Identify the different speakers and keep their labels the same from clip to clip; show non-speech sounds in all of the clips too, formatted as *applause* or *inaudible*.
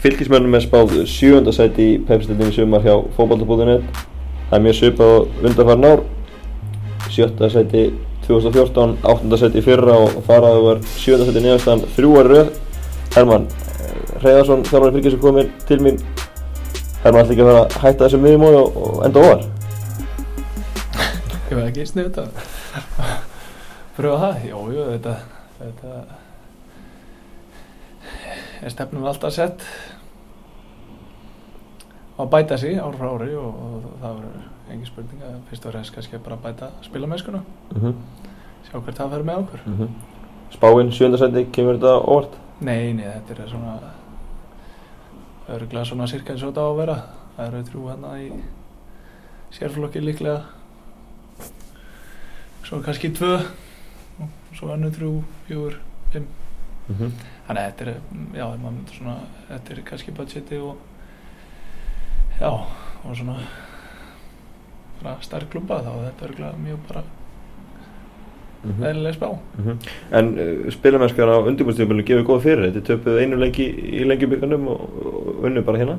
Speaker 1: Fylgismönnum er spáð sjöndasæti í pepsildinni sumar hjá fókbaltabúðunet. Það er mjög svipað og undarfærin ár. Sjötta sæti 2014, áttunda sæti í fyrra og þar að það var sjönda sæti neðastan þrjúar rauð. Herman Reyðarsson, þjálfari fylgis er komin til mín. Herman ætla ekki að vera að hætta þessum miðjumói og, enda óvar.
Speaker 2: Ég veit ekki sniðt að pröfa það. Jú, jú, þetta, þetta er stefnum alltaf sett að bæta sig ár frá ári og, og það verður engin spurning að fyrst og reynst kannski bara bæta spilamennskuna,
Speaker 1: Mm -hmm.
Speaker 2: sjá hvert það fer með okkur.
Speaker 1: Mm -hmm. Spáinn sjöndasæti, kemur þetta óvart?
Speaker 2: Nei, nei, þetta er svona örgulega svona cirka eins og þetta á að vera. Það eru þrjú hérna í sérflokki líklega. Svo kannski tvö, og svo önnu þrjú, fjögur, fimm.
Speaker 1: Mm -hmm.
Speaker 2: Þannig að þetta er, já, myndir svona, þetta er kannski budgeti og, já, og svona, svona stærk klubba þá er þetta örgulega mjög bara
Speaker 1: Mm -hmm.
Speaker 2: eðlileg spá.
Speaker 1: Mm -hmm. En uh, spilamennskar á undirbúrstíðumölinu gefur góða fyrir þetta töpuð einu leiki í lengjubíkanum og, og unnu bara hérna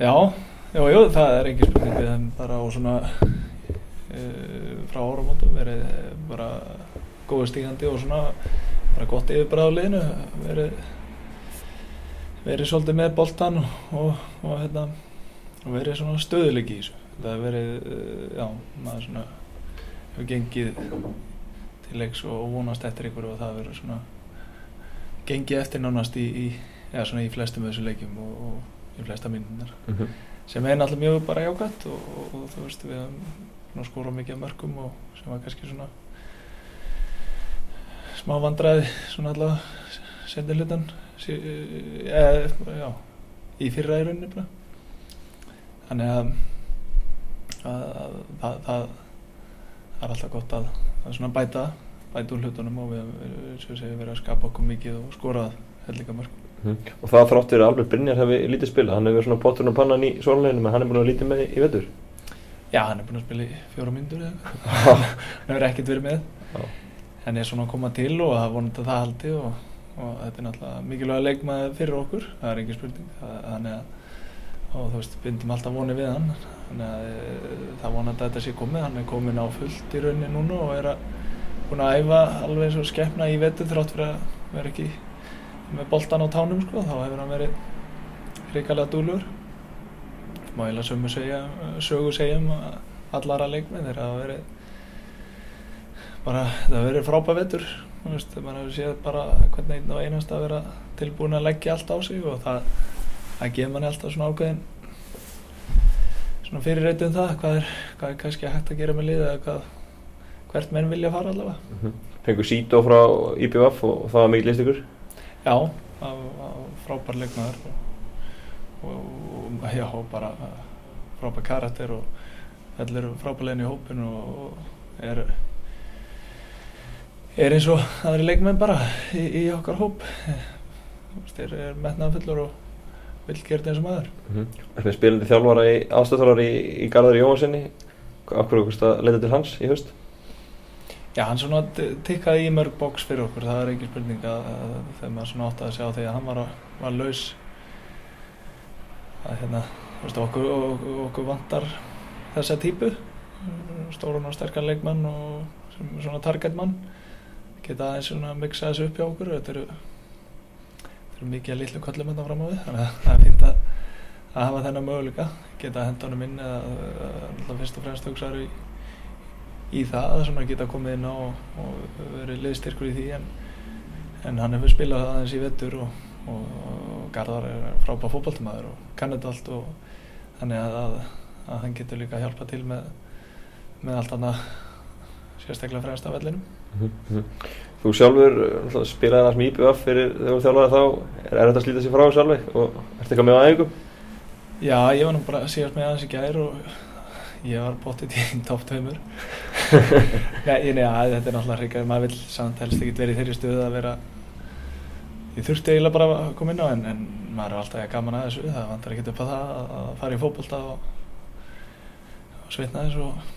Speaker 2: Já, jú, jú, það er ekki spurning við þeim bara á svona uh, frá áramótum verið eh, bara góðu stígandi og svona bara gott yfirbræð á liðinu verið verið svolítið með boltan og, og, og hérna og verið svona stöðuleiki í þessu. Það hefur verið, uh, já, maður svona hefur gengið til leiks og vonast eftir ykkur og það verður svona gengið eftir nánast í, í já, svona í flestum þessu leikjum og, og í flesta myndunar
Speaker 1: mm -hmm.
Speaker 2: sem er náttúrulega mjög bara jákvæmt og, og, og þú veist við höfum skórað mikið mörgum og sem var kannski svona smá vandræði svona allavega setja hlutan eða, já, í fyrra í rauninni þannig að að- að- það er alltaf gott að, bæta bæta úr hlutunum og við segja, verið að skapa okkur mikið og skorað hellinga mörgum
Speaker 1: og það þráttur að Albert Brynjar hefði lítið spila hann hefur verið svona potturinn og pannan í sóluleginu en hann er búin að lítið með í vetur.
Speaker 2: Já, hann er búinn að spila í fjóra myndur *laughs* hann hefur ekkert verið með. Hann er svona að koma til og það vonandi að það haldi og, og þetta er náttúrulega mikilvæg leikmaður fyrir okkur, það er engin spurning. Þannig að, og veist, bindum alltaf vonið við hann. Þannig að e, það vonandi að þetta sé komið. Hann er komin á fullt í rauninni núna og er að, búinn að æfa alveg eins og skepna í vetur þrátt fyrir að vera ekki með boltan á tánum, sko. Þá hefur hann verið hrikalega dúlur má eiginlega sömu segja, sögu segja um að allara leikmenn þeir hafa verið bara, það hafa verið frábæð veist, maður hefur séð bara hvernig einn og einast að vera tilbúin að leggja allt á sig og það, það gefur manni alltaf svona ákveðin svona fyrirreitu um það hvað er, hvað er kannski hægt að gera með liðið eða hvað, hvert menn vilja fara allavega.
Speaker 1: Mm -hmm. fengur Sító frá IPVF og, og það var mikið list ykkur
Speaker 2: Já, það var frábær leikmaður og, og, og já, bara frábær karakter og allir frábærlegin í hópin og er er eins og aðri leikmenn bara í, í okkar hóp. Þú veist, er, er metnaðfullur og vill gera þetta eins og maður.
Speaker 1: Mm -hmm. Það er spilandi þjálfara í aðstöðþjálfara í, í Garðar Jóhansinni Akkur okkur að leita til hans í haust?
Speaker 2: Já, hann svona tikkaði í mörg bóks fyrir okkur, það er ekki spurning að, að þegar maður svona átti að sjá því að hann var, var laus. Að hérna, þú veist, okkur, okkur, okkur vantar þessa típu. Stóran og sterkan leikmann og svona targetmann geta aðeins svona mixa þessu upp hjá okkur. Þetta eru, þetta eru mikið að litlu köllum þetta fram á við þannig að *laughs* það er fínt að, að hafa þennan möguleika. Geta henda honum inn eða alltaf fyrst og fremst hugsaður í í það að svona geta komið inn á og, og verið liðstyrkur í því en, en hann hefur spilað aðeins í vettur og, og, og Garðar er frábæð fótballtumæður og kann þetta allt og þannig að, að, að hann getur líka að hjálpa til með, með allt annað sérstaklega fremst af vellinum
Speaker 1: mm -hmm. Þú sjálfur spilaði það sem IPVF fyrir þegar þú þjálfaði þá er, þetta að slíta sér frá sjálfi og ertu eitthvað með á æfingum?
Speaker 2: Já, ég var nú bara síðast með aðeins í gær og ég var bóttið í *laughs* topp tveimur *laughs* Nei, nei, ja, þetta er náttúrulega hrikaður, maður vil samt helst ekki verið í þeirri stöðu að vera ég þurfti eiginlega bara að koma inn á en, en maður er alltaf gaman að þessu það vantar ekki upp á það að, að fara í fótbolta og, og svitna þess og,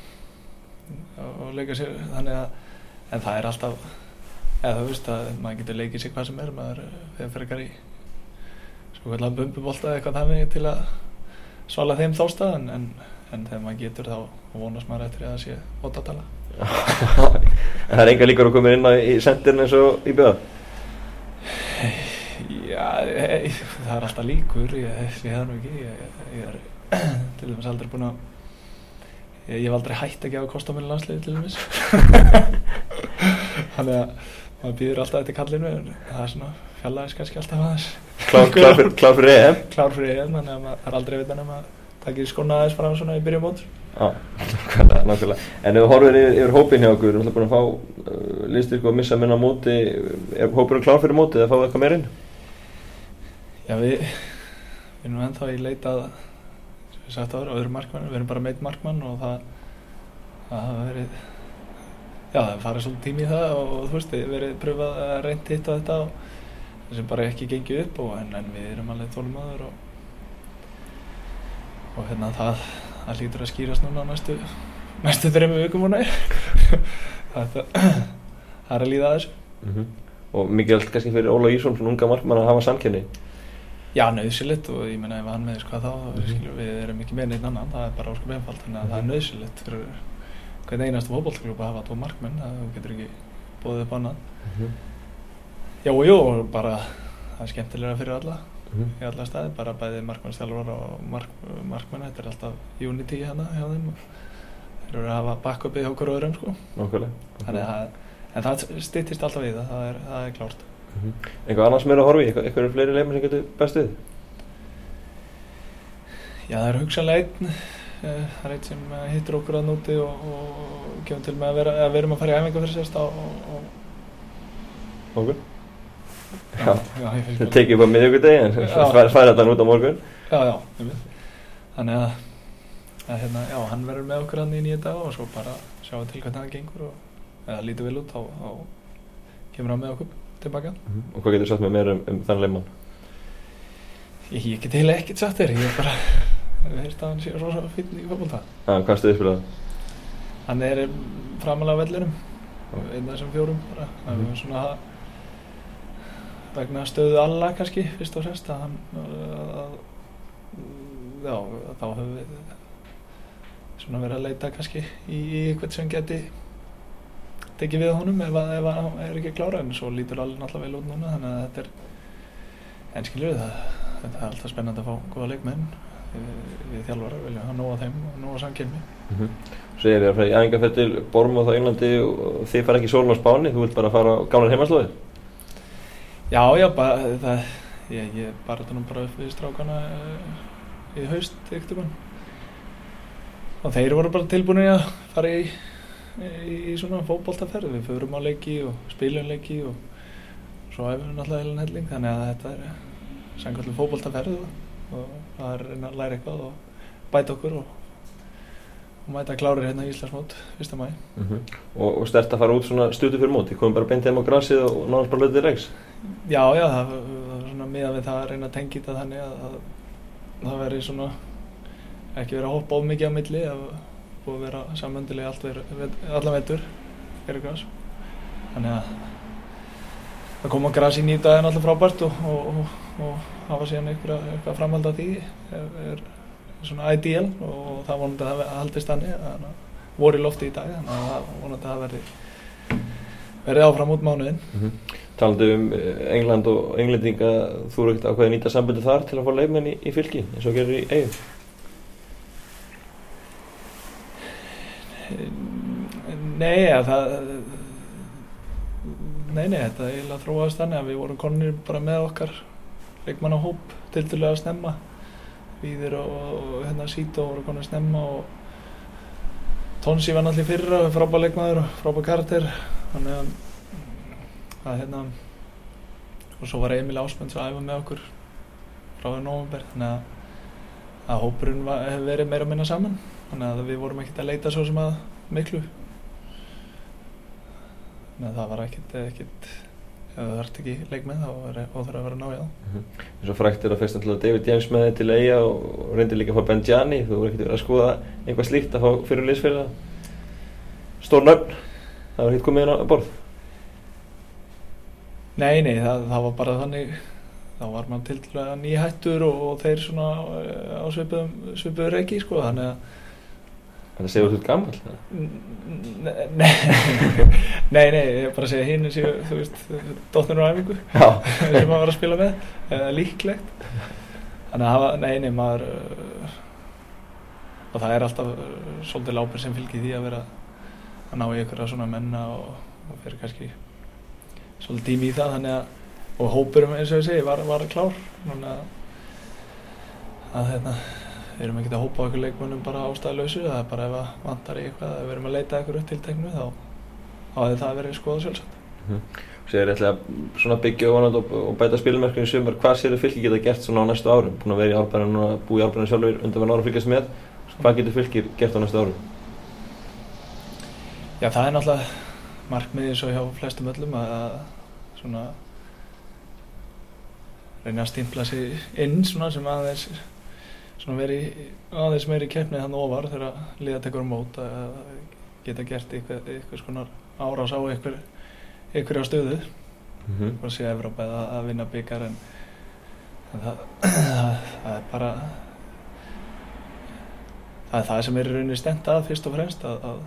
Speaker 2: og, og leika sér þannig að en það er alltaf eða þú veist að maður getur leikið sér hvað sem er maður fyrir frekar í svo kallar bumbubólta eitthvað þannig til að svala þeim þástað en, en, en þegar maður getur þá vonast maður eftir að sé ótatala *laughs*
Speaker 1: en það er enga líkur að koma inn á í sendirinn eins og í byggða
Speaker 2: Já, e, það er alltaf líkur ég, ég hef nú ekki ég, ég er *clears throat* til dæmis aldrei búin að ég, hef aldrei hægt að gefa kost á mér landsliði til dæmis *laughs* þannig að maður býður alltaf eftir kallinu en það er svona fjallaðis kannski alltaf aðeins
Speaker 1: klár, klár, klár fyrir EM *laughs*
Speaker 2: klár fyrir EM, þannig að maður er aldrei vitan um að takja skona aðeins fram svona í byrjum mót
Speaker 1: Já, nákvæmlega, nákvæmlega. En ef við horfum yfir, yfir hópin hjá okkur, við alltaf búin að fá uh, liðstyrku að missa minna móti, er hópurinn klár fyrir móti eða fáðu eitthvað meir inn?
Speaker 2: Já, við, við erum ennþá í leitað, sem við sagt áður, öðru markmann, við erum bara meitt markmann og það, það hafa verið, já það farið svolítið tími í það og, og þú veist, við verið pröfað að reynda hitt á þetta og það sem bara ekki gengið upp og en, en við erum alveg tólmaður og, og hérna það, það lítur að skýrast núna næstu, næstu þrejum vikum og næ, *laughs* þetta, það er að líða að þessu.
Speaker 1: Mm -hmm. Og mikilvægt kannski fyrir Óla Ísson, svona unga markmann að hafa samkenni?
Speaker 2: Já, nöðsilegt og ég menna ef hann meðist hvað þá, mm -hmm. við erum ekki með neitt annan, það er bara óskum einfalt, þannig að mm -hmm. það er nöðsilegt fyrir hvern einast fókbóltaklúpa að hafa tvo markmenn, það getur ekki bóðið upp annað. Mm -hmm. Já og jú, bara það er skemmtilega fyrir alla, í alla staði, bara bæði markmannstjálfur og mark, markmenn, þetta er alltaf unity hérna hjá þeim, þeir eru að hafa backupið hjá okkur öðrum sko. Þannig að, en það stýttist alltaf við það, það er, það er klárt.
Speaker 1: Mm -hmm. Eitthvað annars meira að horfa í? Eitthvað, eru fleiri leimur sem getur bestið?
Speaker 2: Já, það er hugsanlega einn. Það er einn sem hittur okkur að núti og, og gefum til með að vera að við erum að fara í æfingu fyrir sérst á
Speaker 1: Morgun? Já, já það tekið upp á miðjögudegi en það fær þetta nút á morgun.
Speaker 2: Já, já, ég veit. Þannig að, að hérna, já, hann verður með okkur hann í nýja dag og svo bara sjáum til hvernig það gengur og eða lítið vel út, þá, þá kemur hann með okkur tilbaka.
Speaker 1: Mm -hmm. Og hvað getur þú sagt með mér um, um þann leimann?
Speaker 2: Ég, ég get heila ekkert sagt þér, ég er bara, við heyrst að hann sé rosa finn í fólkvölda.
Speaker 1: Já, hvað stuðið spilaði?
Speaker 2: Hann er framalega vellurum, einn af þessum fjórum bara, það mm -hmm. svona vegna stöðu alla kannski, fyrst og fremst, að hann, að, já, þá höfum við svona verið að leita kannski í eitthvað sem geti tekið við honum ef það er ekki klára en svo lítur allir náttúrulega vel út núna þannig að þetta er en við það þetta er alltaf spennandi að fá góða leikmenn við, við þjálfara viljum hafa nóga þeim og nóga samkynni
Speaker 1: mm -hmm. Er þér að fara í æfingarferð til Bormóð á Englandi og þið fara ekki sólun á Spáni þú vilt bara fara á gáðan heimaslóði
Speaker 2: Já, já, bara það ég, ég bara nú bara upp við strákana í haust ekkert um og þeir voru bara tilbúin að fara í í svona fókbóltaferð við förum á leiki og spilum leiki og svo hefum við náttúrulega helling þannig að þetta er sangkvæmlega fókbóltaferð og það er að læra eitthvað og bæta okkur og, og mæta klárir hérna í Íslandsmót fyrsta mæ
Speaker 1: mm -hmm. Og, og stert að fara út svona stutu fyrir mót, þið komum bara beint heim á grassið og náðast bara lötið reiks
Speaker 2: Já, já, það var svona miðan við það að reyna að tengja þetta þannig að, að það veri svona ekki verið að hoppa of mikið á milli að búið að vera samöndilega allan vetur fyrir græs þannig að það kom á græs í nýtaðin alltaf frábært og, og, og, og hafa síðan eitthvað, framhald af því er, er svona ideal. Og það vonandi að það haldist þannig voru í lofti í dag þannig að það vonandi að það verði verði áfram út mánuðin
Speaker 1: mm -hmm. Talandu um England og englendinga þú eru ekkert ákveðið að nýta sambundu þar til að fá leifmenn í, í fylki eins og gerir í eigum
Speaker 2: Nei, það Nei, nei, þetta er eiginlega þróast þannig að við vorum konir bara með okkar leikmannahóp til dælu að snemma. Víðir og, hérna Sító voru konir að snemma og Tónsi var náttúrulega fyrra frábær leikmaður og frábær karakter. Þannig að að hérna og svo var Emil Ásmunds að æfa með okkur frá því nógumber þannig að, að hópurinn hefur verið meira að minna saman. Þannig að við vorum ekkert að leita svo sem að miklu þannig að það var ekkert ekkert ef það vart ekki leikmið þá var óþur að vera nája
Speaker 1: mm -hmm. Svo frækt er að fyrst náttúrulega David James með til eiga og reyndi líka að fá Benjani þú voru ekkert verið að skoða einhvað slíkt að fá fyrir liðsfélag stór nöfn. Það var ekkert komið inn á borð.
Speaker 2: Nei, nei, það, það var bara þannig. Þá var maður til dæla nýhættur og, og þeir svona á svipuðum svipuður reiki sko. Þannig að
Speaker 1: Þannig að segja þú ert gammal?
Speaker 2: Nei, nei, ég er bara að segja hinn séu, þú veist, dotnur á æfingu sem maður var að spila með, eða líklegt. Þannig að hafa, nei, nei, maður og það er alltaf uh, svolítið lápir sem fylgir því að vera að ná í ykkur svona menna og, og fyrir kannski svolítið tími í það, þannig að og hópurum eins og ég segi var, var klár. Þannig að að hérna erum ekki að hópa okkur leikmönnum bara ástæðilausu það er bara ef að vantar í eitthvað ef við erum að leita eitthvað upp til teknu þá hafi það verið skoða sjálfsagt
Speaker 1: mm -hmm. Sér er eitthvað byggja og, og bæta spilmerkinu í sumar hvað sér þau fylgir geta gert svona á næstu árum búin að vera í árbærinu og búið í árbærinu sjálfur undan verðan ára að fylgjast með hvað getur fylgir gert á næstu árum?
Speaker 2: Já það er náttúrulega markmiðið svo hjá flestum öllum að svona reyna að stimpla sig inn svona sem aðeins svona verið aðeins meiri keppnið hann ofar þegar liða tekur mót að geta gert eitthvað, eitthvað svona árás á eitthvað, eitthvað á stöðu mm -hmm. og sé Evrópa að, að vinna byggar en, en það, *clears throat* það er bara það er það sem er rauninni stend að fyrst og fremst að, að,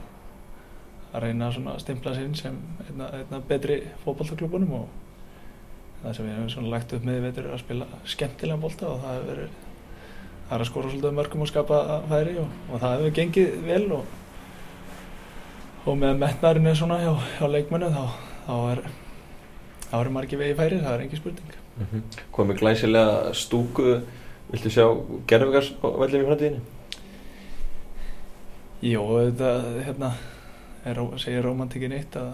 Speaker 2: að reyna að stimpla sér sem einna, einna betri fókbaltaklubunum og það sem við hefum lagt upp með veitur er að spila skemmtilega bólta og það hefur verið það er að skora svolítið mörgum og skapa færi og, og það hefur gengið vel og, og með metnarinn er svona hjá, hjá leikmennu þá, þá er þá eru margi vegi færi, það er engi spurning mm
Speaker 1: -hmm. Komið glæsilega stúku viltu sjá gerðvigars vellum í framtíðinni?
Speaker 2: Jó, þetta hérna, er, segir romantikin eitt að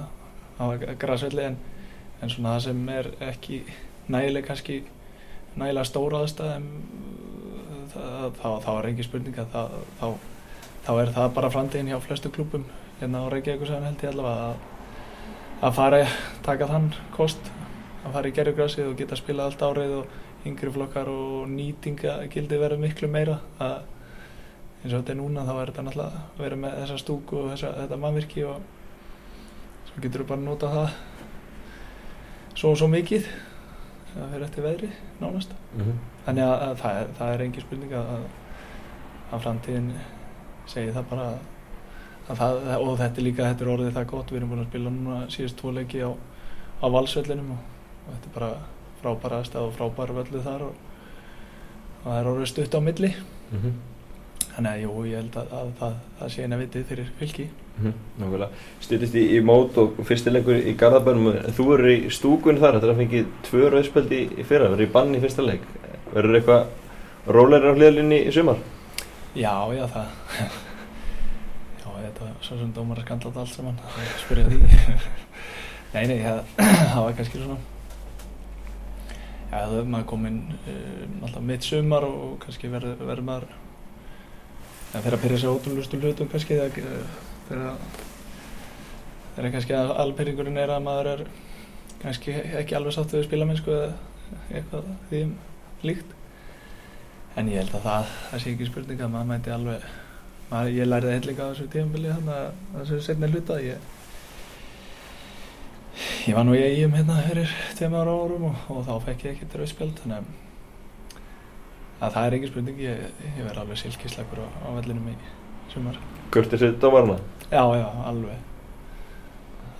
Speaker 2: hafa græsvelli en, en svona það sem er ekki nægileg kannski nægilega stóra aðstæðum þá, þá er ekki spurning að það, þá, er það bara framtíðin hjá flestu klúpum hérna á Reykjavík sem held ég allavega að, fara að taka þann kost að fara í gerðugrasið og geta að spila allt árið og yngri flokkar og nýtinga gildi verið miklu meira. Að eins og þetta er núna þá er þetta náttúrulega að vera með þessa stúku og þessa, þetta mannvirki og svo getur við bara nota það svo og svo mikið það fyrir eftir veðri nánast mm -hmm. þannig að, að það, er, það er engi spurning að, að framtíðin segi það bara að það, og þetta er líka, þetta er orðið það gott við erum búin að spila núna síðust tvo leiki á, á valsvellinum og, og þetta er bara frábæra aðstæð og frábæra völlið þar og, og það er orðið stutt á milli mm -hmm. Þannig að jú, ég held að, að það, það sé eina vitið fyrir fylki.
Speaker 1: Mm -hmm. Stýttist í, í mót og fyrstilegur í Garðabænum. Þú eru í stúkun þar, þetta er að fengið tvö rauðspöldi í fyrra, verður í bann í fyrsta leik. Verður eitthvað róleira á hlýðalinni í sumar?
Speaker 2: Já, já, það. *laughs* Já, þetta var svo sem dómar að skandla allt saman, það spyrja því. *laughs* Nei, nei, það, *clears throat* það var kannski svona. Já, það er maður komin um, alltaf mitt sumar og kannski verður verð maður það fyrir að pyrja sér ótrúlustu hlutum kannski það þegar þegar kannski alpyrringurinn er að maður er kannski ekki alveg sátt við spilamennsku eða eitthvað því um líkt. En ég held að það, það sé ekki spurning að maður mæti alveg maður, ég læriði heillega á þessu tímanbili þannig að þessu setni hluta ég, ég var nú í eigum hérna fyrir tveim ára árum og, og þá fekk ég ekkert rauðspjöld þannig að það er ekki spurning ég, ég verði alveg silkislagur á, á vellinum í sumar
Speaker 1: Kurtið sér dómarna?
Speaker 2: Já, já, alveg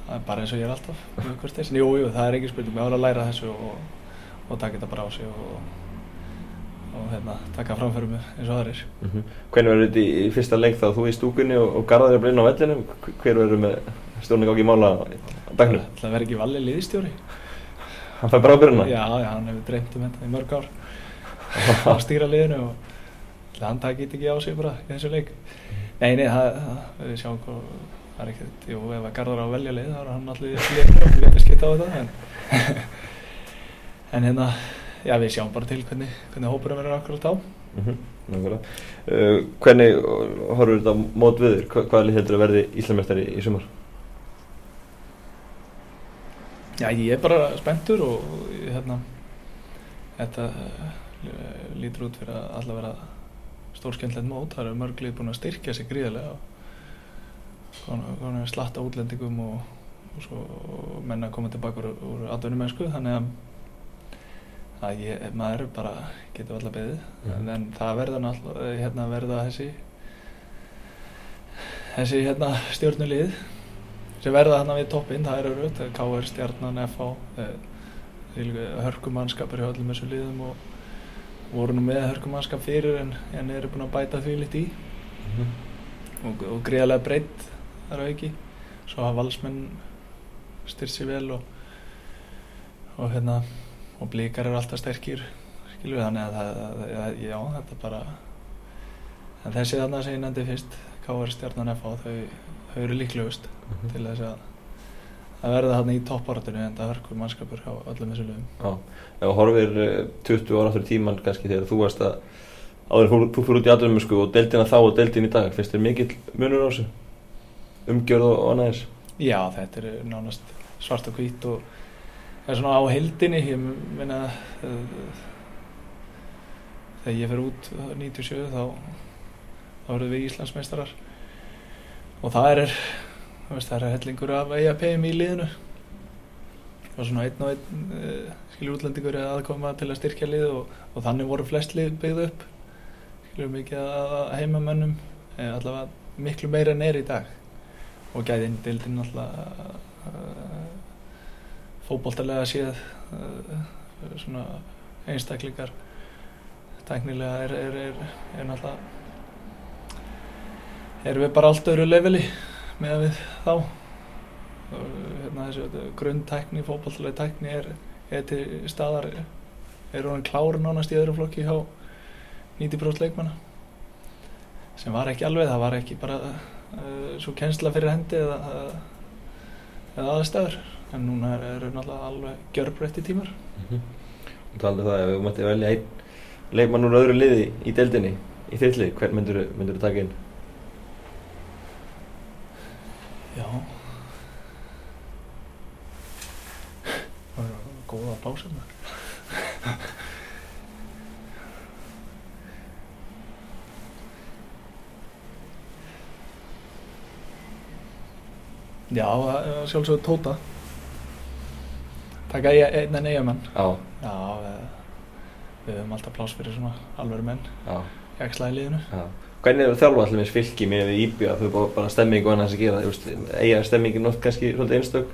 Speaker 2: það er bara eins og ég er alltaf kurtið, jú, jú, það er ekki spurning mér áður að læra þessu og, og taka þetta bara á sig og, og hérna, taka framförum eins og aðrir mm
Speaker 1: -hmm. Hvernig verður þetta í, í fyrsta leik þá? Þú í stúkunni og, og Garðar er að blinna á vellinu hver verður með stjórningáki mála á bæknu?
Speaker 2: Það verður ekki valið liðstjóri
Speaker 1: Hann fær bara ábyrjuna?
Speaker 2: Já, já, hann hefur dreymt um þetta í mörg ár *laughs* að stýra liðinu og hann takit ekki á sig bara í þessu leik Nei, nei, það, það, við sjáum hvað, það er ekkert, jú, ef að Garðar á velja leið, þá er hann allir leiknum og við veitum að skita á þetta, en, *laughs* en hérna, já, við sjáum bara til hvernig, hvernig hópurum verður akkurat á. Mm
Speaker 1: -hmm, uh, hvernig horfur þetta mót við þér? Hvað, hvað heldur að verði Íslamestari í, í sumar?
Speaker 2: Já, ég er bara spenntur og, hérna, þetta lítur út fyrir að alla vera stórskendlegt mót, það eru mörglið búin að styrkja sig gríðarlega og slatta útlendingum og, og svo menna að koma tilbaka úr, úr atvinnumennsku þannig að að ég, maður bara getur alltaf beðið
Speaker 1: Mhm.
Speaker 2: en, en það verða náttúrulega hérna verða þessi þessi hérna stjórnulið sem verða hérna við toppinn, það er örugt K.R. Stjarnan, F.A. eh, hörkumannskapur hjá öllum þessum liðum og voru nú með hörkumannskap fyrir en, en eru búin að bæta því litt í og, og greiðlega breytt þar á ekki svo hafa valsmenn styrt sér vel og, og hérna og blíkar eru alltaf sterkir skilur við þannig að það, já þetta bara en þessi þarna sem ég nefndi fyrst K.R. Stjarnan F.A. þau, þau eru líklegust til þess að að verða þarna í toppáratinu en það verkur mannskapur á öllum þessu lögum
Speaker 1: Já, ef þú horfir eh, 20 ára aftur í tíman kannski þegar þú varst að áður fór, þú fyrir út í aðdunum sko, og deildina þá og deildin í dag, finnst þér mikill munur á þessu? Umgjörð og, og annað þess?
Speaker 2: Já, þetta er nánast svart og hvít og það er svona á heldinni ég meina uh, þegar ég fer út 97 þá þá verðum við Íslandsmeistarar og það er veist, það er hellingur af EAPM í liðinu. Og svona einn og einn uh, skilur útlendingur er aðkoma til að styrkja lið og, og þannig voru flest lið byggð upp. Skilur mikið að að heimamönnum eh, allavega miklu meira en er í dag. Og gæðin dildin alltaf uh, fótboltalega séð uh, svona einstaklingar tæknilega er, er, er, er náttúrulega erum við bara allt öðru leveli með að við þá. Hérna þessi grunntækni, fótballtalega tækni er, er til staðar er hann kláru nánast í öðru flokki hjá 90% leikmanna. Sem var ekki alveg, það var ekki bara uh, svo kennsla fyrir hendi eða, eða aðstæður. En núna eru er náttúrulega alveg gjörbreytti tímar.
Speaker 1: Og talað það, ef þú mætti velja einn leikmann úr öðru liði í deildinni, í þittli, hvern myndur þú taka inn?
Speaker 2: Já. Það var góða pása með Já, það er sjálfsögðu Tóta. Taka einn en eigamenn
Speaker 1: Já,
Speaker 2: Já, við, við höfum alltaf pláss fyrir svona alvöru menn
Speaker 1: já,
Speaker 2: Jaksla í liðinu
Speaker 1: já. Hvernig er þjálfa allir með fylki með íbjöða, þú bara, bara stemming og annars að gera, veist, eiga stemmingin oft kannski svolítið einstök,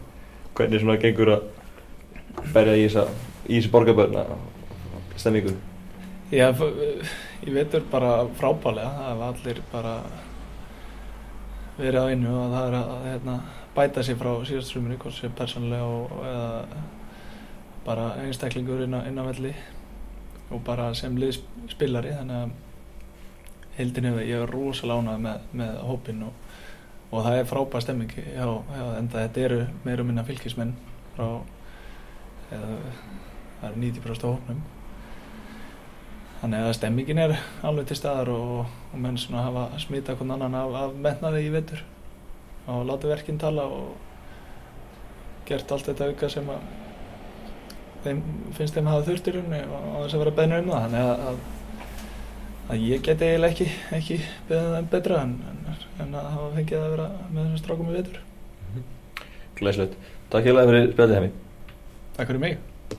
Speaker 1: hvernig svona gengur að berja í þessu borgarbörna stemmingu?
Speaker 2: Já, ég veitur bara frábælega, það hefur allir bara verið á einu og það er að hérna, bæta sér frá síðast sumri, hvort sér persónulega og, eða bara einstaklingur inn á velli og bara sem liðspillari, þannig að heildin hefur, ég er rosalega ánægð með, með hópinn og, og það er frábær stemming já, já, enda þetta eru meira minna fylgismenn frá eða, það eru 90% af hópnum. Þannig að stemmingin er alveg til staðar og, og menn svona hafa smita hvern annan af, af metnaði í vetur. Og látið verkinn tala og gert allt þetta auka sem að þeim finnst þeim hafa þurft í rauninni og á þess að vera beðnur um það. Þannig að, að, ég geti eiginlega ekki, ekki beðið þeim betra en, en, að hafa fengið að vera með þessum strákum í vetur
Speaker 1: Glæslegt. Takk hérlega fyrir spjallið hemi.
Speaker 2: Takk fyrir mig